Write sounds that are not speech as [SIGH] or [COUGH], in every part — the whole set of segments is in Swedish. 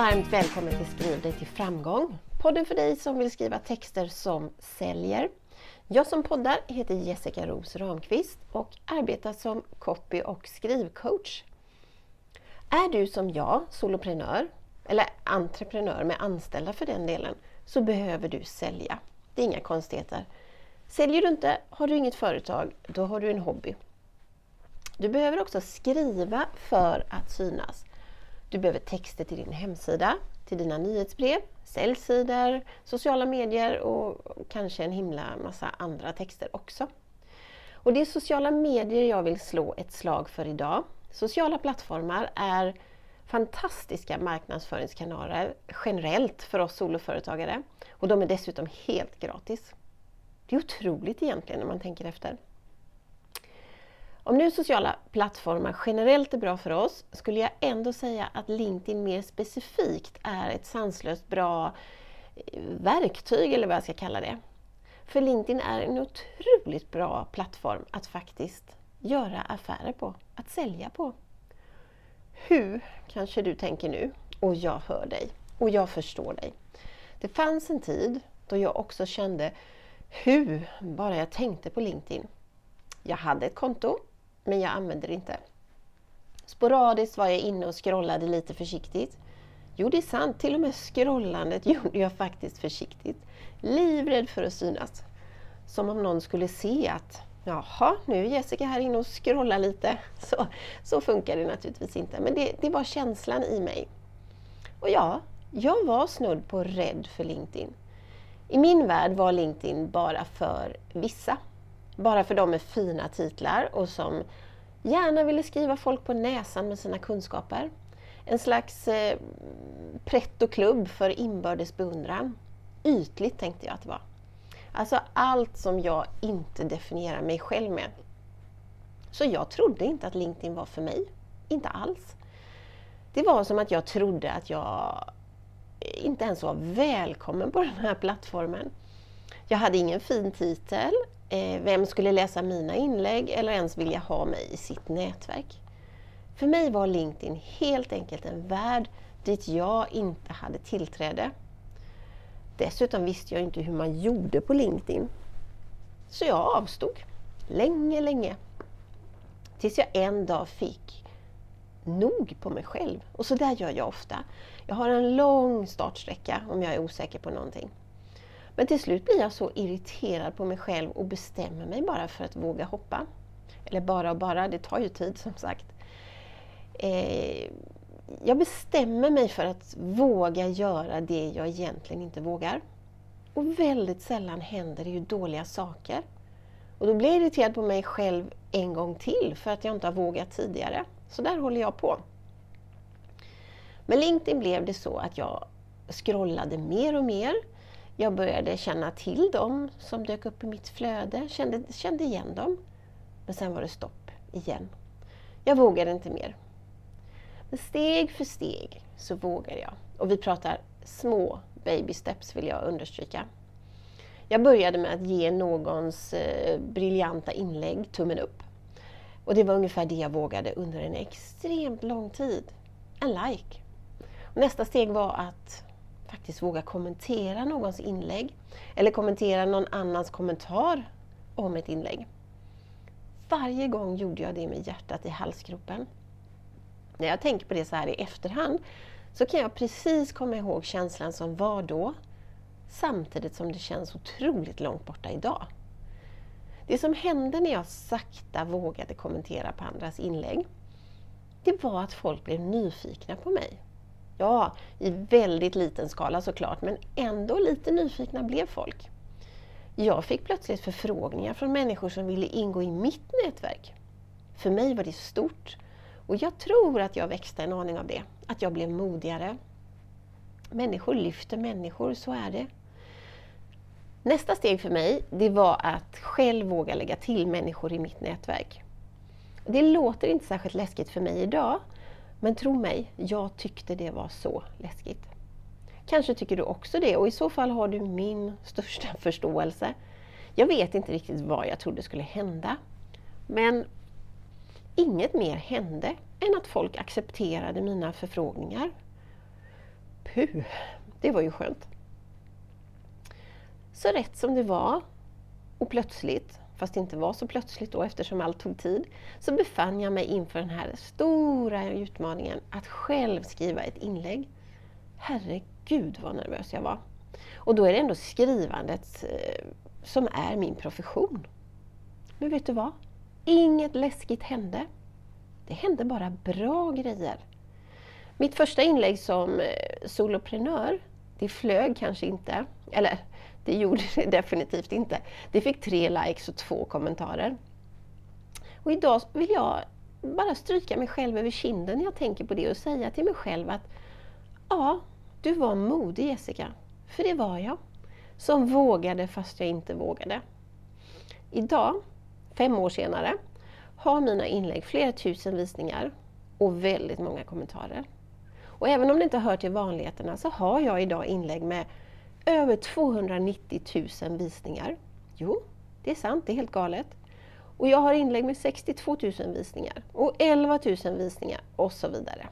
Varmt välkommen till Skriv dig till framgång. Podden för dig som vill skriva texter som säljer. Jag som poddar heter Jessica Ros Ramqvist och arbetar som copy och skrivcoach. Är du som jag soloprenör, eller entreprenör med anställda för den delen, så behöver du sälja. Det är inga konstigheter. Säljer du inte, har du inget företag, då har du en hobby. Du behöver också skriva för att synas. Du behöver texter till din hemsida, till dina nyhetsbrev, säljsidor, sociala medier och kanske en himla massa andra texter också. Och det är sociala medier jag vill slå ett slag för idag. Sociala plattformar är fantastiska marknadsföringskanaler generellt för oss soloföretagare och de är dessutom helt gratis. Det är otroligt egentligen när man tänker efter. Om nu sociala plattformar generellt är bra för oss skulle jag ändå säga att LinkedIn mer specifikt är ett sanslöst bra eh, verktyg eller vad jag ska kalla det. För LinkedIn är en otroligt bra plattform att faktiskt göra affärer på, att sälja på. Hur, kanske du tänker nu, och jag hör dig och jag förstår dig. Det fanns en tid då jag också kände hur bara jag tänkte på LinkedIn. Jag hade ett konto men jag använde det inte. Sporadiskt var jag inne och scrollade lite försiktigt. Jo, det är sant, till och med scrollandet [LAUGHS] gjorde jag faktiskt försiktigt. Livrädd för att synas. Som om någon skulle se att Jaha, nu är Jessica här inne och scrollar lite. [LAUGHS] Så, så funkar det naturligtvis inte, men det, det var känslan i mig. Och ja, jag var snudd på rädd för LinkedIn. I min värld var LinkedIn bara för vissa. Bara för de med fina titlar och som gärna ville skriva folk på näsan med sina kunskaper. En slags eh, pretto-klubb för inbördes beundran. Ytligt tänkte jag att det var. Alltså allt som jag inte definierar mig själv med. Så jag trodde inte att LinkedIn var för mig. Inte alls. Det var som att jag trodde att jag inte ens var välkommen på den här plattformen. Jag hade ingen fin titel, Eh, vem skulle läsa mina inlägg eller ens vilja ha mig i sitt nätverk? För mig var LinkedIn helt enkelt en värld dit jag inte hade tillträde. Dessutom visste jag inte hur man gjorde på LinkedIn. Så jag avstod. Länge, länge. Tills jag en dag fick nog på mig själv. Och så där gör jag ofta. Jag har en lång startsträcka om jag är osäker på någonting. Men till slut blir jag så irriterad på mig själv och bestämmer mig bara för att våga hoppa. Eller bara och bara, det tar ju tid som sagt. Eh, jag bestämmer mig för att våga göra det jag egentligen inte vågar. Och väldigt sällan händer det ju dåliga saker. Och då blir jag irriterad på mig själv en gång till för att jag inte har vågat tidigare. Så där håller jag på. Med LinkedIn blev det så att jag scrollade mer och mer jag började känna till dem som dök upp i mitt flöde, kände, kände igen dem. Men sen var det stopp igen. Jag vågade inte mer. Men steg för steg så vågar jag. Och vi pratar små baby steps vill jag understryka. Jag började med att ge någons eh, briljanta inlägg tummen upp. Och det var ungefär det jag vågade under en extremt lång tid. En like. Och nästa steg var att faktiskt våga kommentera någons inlägg eller kommentera någon annans kommentar om ett inlägg. Varje gång gjorde jag det med hjärtat i halsgropen. När jag tänker på det så här i efterhand så kan jag precis komma ihåg känslan som var då samtidigt som det känns otroligt långt borta idag. Det som hände när jag sakta vågade kommentera på andras inlägg, det var att folk blev nyfikna på mig. Ja, i väldigt liten skala såklart, men ändå lite nyfikna blev folk. Jag fick plötsligt förfrågningar från människor som ville ingå i mitt nätverk. För mig var det stort och jag tror att jag växte en aning av det. Att jag blev modigare. Människor lyfter människor, så är det. Nästa steg för mig, det var att själv våga lägga till människor i mitt nätverk. Det låter inte särskilt läskigt för mig idag, men tro mig, jag tyckte det var så läskigt. Kanske tycker du också det och i så fall har du min största [LAUGHS] förståelse. Jag vet inte riktigt vad jag trodde skulle hända. Men inget mer hände än att folk accepterade mina förfrågningar. Puh, det var ju skönt. Så rätt som det var, och plötsligt, fast det inte var så plötsligt då eftersom allt tog tid, så befann jag mig inför den här stora utmaningen att själv skriva ett inlägg. Herregud vad nervös jag var. Och då är det ändå skrivandet eh, som är min profession. Men vet du vad? Inget läskigt hände. Det hände bara bra grejer. Mitt första inlägg som eh, soloprenör, det flög kanske inte. Eller det gjorde det [LAUGHS] definitivt inte. Det fick tre likes och två kommentarer. Och idag vill jag bara stryka mig själv över kinden när jag tänker på det och säga till mig själv att ja, du var modig Jessica. För det var jag. Som vågade fast jag inte vågade. Idag, fem år senare, har mina inlägg flera tusen visningar och väldigt många kommentarer. Och även om det inte hör till vanligheterna så har jag idag inlägg med över 290 000 visningar. Jo, det är sant, det är helt galet. Och jag har inlägg med 62 000 visningar och 11 000 visningar och så vidare.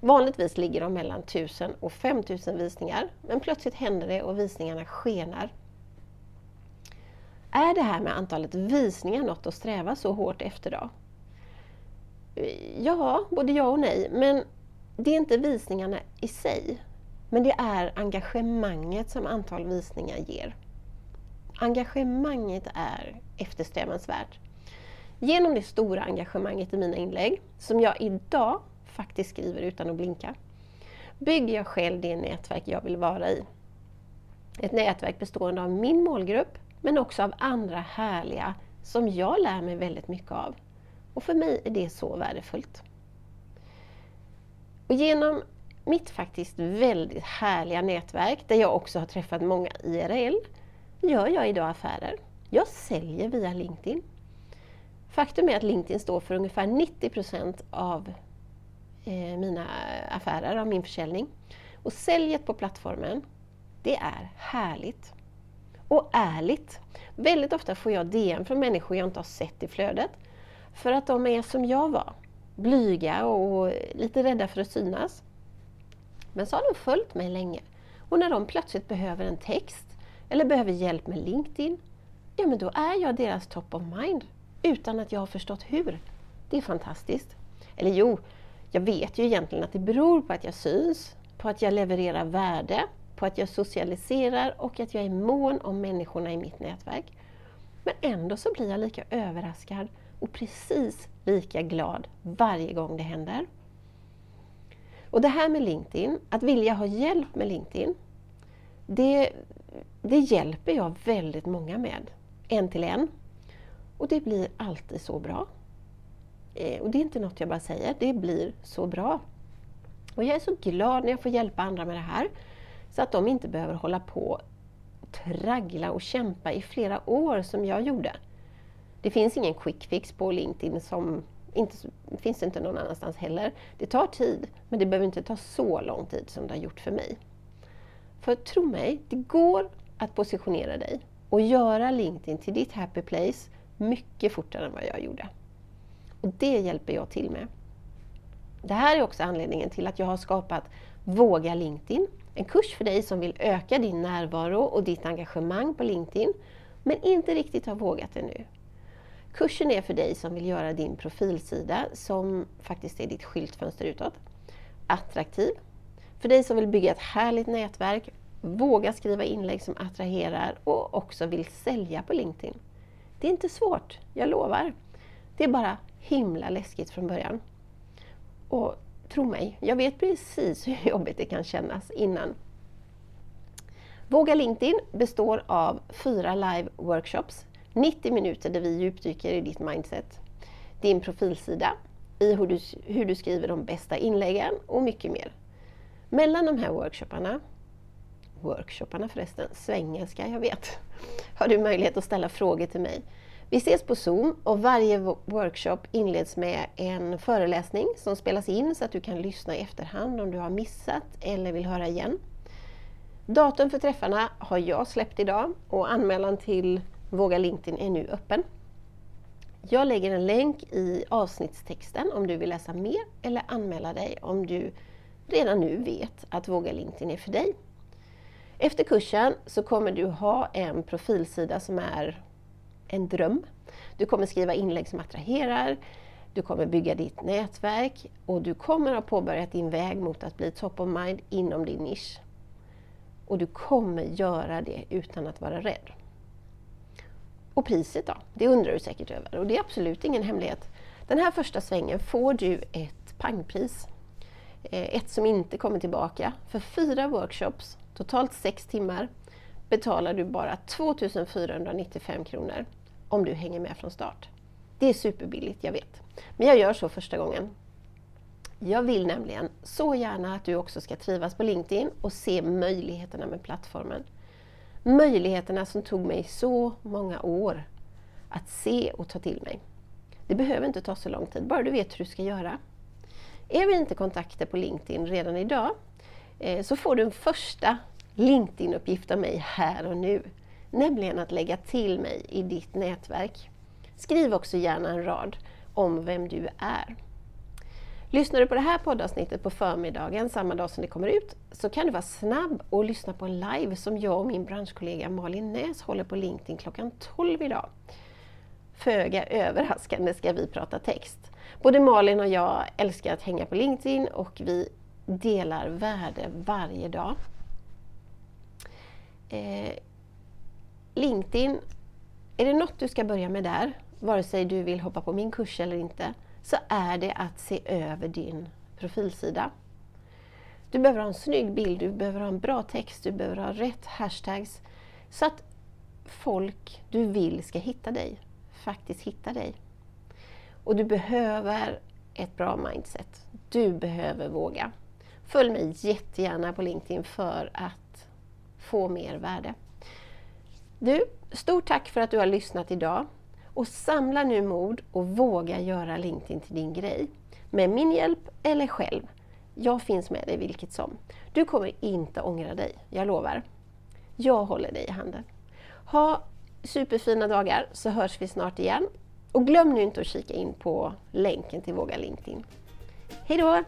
Vanligtvis ligger de mellan 1000 och 5000 visningar, men plötsligt händer det och visningarna skenar. Är det här med antalet visningar något att sträva så hårt efter då? Ja, både ja och nej, men det är inte visningarna i sig, men det är engagemanget som antal visningar ger. Engagemanget är eftersträvansvärt. Genom det stora engagemanget i mina inlägg, som jag idag faktiskt skriver utan att blinka, bygger jag själv det nätverk jag vill vara i. Ett nätverk bestående av min målgrupp, men också av andra härliga som jag lär mig väldigt mycket av. Och för mig är det så värdefullt. Och genom mitt faktiskt väldigt härliga nätverk, där jag också har träffat många IRL, gör jag idag affärer. Jag säljer via LinkedIn. Faktum är att LinkedIn står för ungefär 90 procent av eh, mina affärer, av min försäljning. Och säljet på plattformen, det är härligt. Och ärligt. Väldigt ofta får jag DM från människor jag inte har sett i flödet. För att de är som jag var. Blyga och lite rädda för att synas. Men så har de följt mig länge. Och när de plötsligt behöver en text eller behöver hjälp med LinkedIn, ja men då är jag deras top of mind utan att jag har förstått hur. Det är fantastiskt. Eller jo, jag vet ju egentligen att det beror på att jag syns, på att jag levererar värde, på att jag socialiserar och att jag är mån om människorna i mitt nätverk. Men ändå så blir jag lika överraskad och precis lika glad varje gång det händer. Och det här med LinkedIn, att vilja ha hjälp med LinkedIn, det, det hjälper jag väldigt många med, en till en. Och det blir alltid så bra. Eh, och det är inte något jag bara säger, det blir så bra. Och jag är så glad när jag får hjälpa andra med det här, så att de inte behöver hålla på traggla och kämpa i flera år som jag gjorde. Det finns ingen quick fix på LinkedIn som inte, finns inte någon annanstans heller. Det tar tid, men det behöver inte ta så lång tid som det har gjort för mig. För tro mig, det går att positionera dig och göra LinkedIn till ditt happy place mycket fortare än vad jag gjorde. Och det hjälper jag till med. Det här är också anledningen till att jag har skapat Våga LinkedIn, en kurs för dig som vill öka din närvaro och ditt engagemang på LinkedIn, men inte riktigt har vågat ännu. Kursen är för dig som vill göra din profilsida, som faktiskt är ditt skyltfönster utåt, attraktiv. För dig som vill bygga ett härligt nätverk, våga skriva inlägg som attraherar och också vill sälja på LinkedIn. Det är inte svårt, jag lovar. Det är bara himla läskigt från början. Och tro mig, jag vet precis [LAUGHS] hur jobbigt det kan kännas innan. Våga LinkedIn består av fyra live-workshops 90 minuter där vi djupdyker i ditt mindset, din profilsida, i hur du, hur du skriver de bästa inläggen och mycket mer. Mellan de här workshopparna, workshopparna förresten, svengelska, jag vet, [LAUGHS] har du möjlighet att ställa frågor till mig. Vi ses på Zoom och varje workshop inleds med en föreläsning som spelas in så att du kan lyssna i efterhand om du har missat eller vill höra igen. Datum för träffarna har jag släppt idag och anmälan till Våga LinkedIn är nu öppen. Jag lägger en länk i avsnittstexten om du vill läsa mer eller anmäla dig om du redan nu vet att Våga LinkedIn är för dig. Efter kursen så kommer du ha en profilsida som är en dröm. Du kommer skriva inlägg som attraherar, du kommer bygga ditt nätverk och du kommer ha påbörjat din väg mot att bli top of mind inom din nisch. Och du kommer göra det utan att vara rädd. Och priset då? Det undrar du säkert över och det är absolut ingen hemlighet. Den här första svängen får du ett pangpris. Eh, ett som inte kommer tillbaka. För fyra workshops, totalt sex timmar, betalar du bara 2495 kronor om du hänger med från start. Det är superbilligt, jag vet. Men jag gör så första gången. Jag vill nämligen så gärna att du också ska trivas på LinkedIn och se möjligheterna med plattformen. Möjligheterna som tog mig så många år att se och ta till mig. Det behöver inte ta så lång tid, bara du vet hur du ska göra. Är vi inte kontakter på LinkedIn redan idag eh, så får du en första LinkedIn-uppgift av mig här och nu. Nämligen att lägga till mig i ditt nätverk. Skriv också gärna en rad om vem du är. Lyssnar du på det här poddavsnittet på förmiddagen samma dag som det kommer ut så kan du vara snabb och lyssna på en live som jag och min branschkollega Malin Näs håller på LinkedIn klockan 12 idag. Föga överraskande ska vi prata text. Både Malin och jag älskar att hänga på LinkedIn och vi delar värde varje dag. Eh, LinkedIn, är det något du ska börja med där, vare sig du vill hoppa på min kurs eller inte, så är det att se över din profilsida. Du behöver ha en snygg bild, du behöver ha en bra text, du behöver ha rätt hashtags så att folk du vill ska hitta dig, faktiskt hitta dig. Och du behöver ett bra mindset. Du behöver våga. Följ mig jättegärna på LinkedIn för att få mer värde. Du, stort tack för att du har lyssnat idag. Och samla nu mod och våga göra LinkedIn till din grej. Med min hjälp eller själv. Jag finns med dig vilket som. Du kommer inte ångra dig, jag lovar. Jag håller dig i handen. Ha superfina dagar så hörs vi snart igen. Och glöm nu inte att kika in på länken till Våga LinkedIn. Hejdå!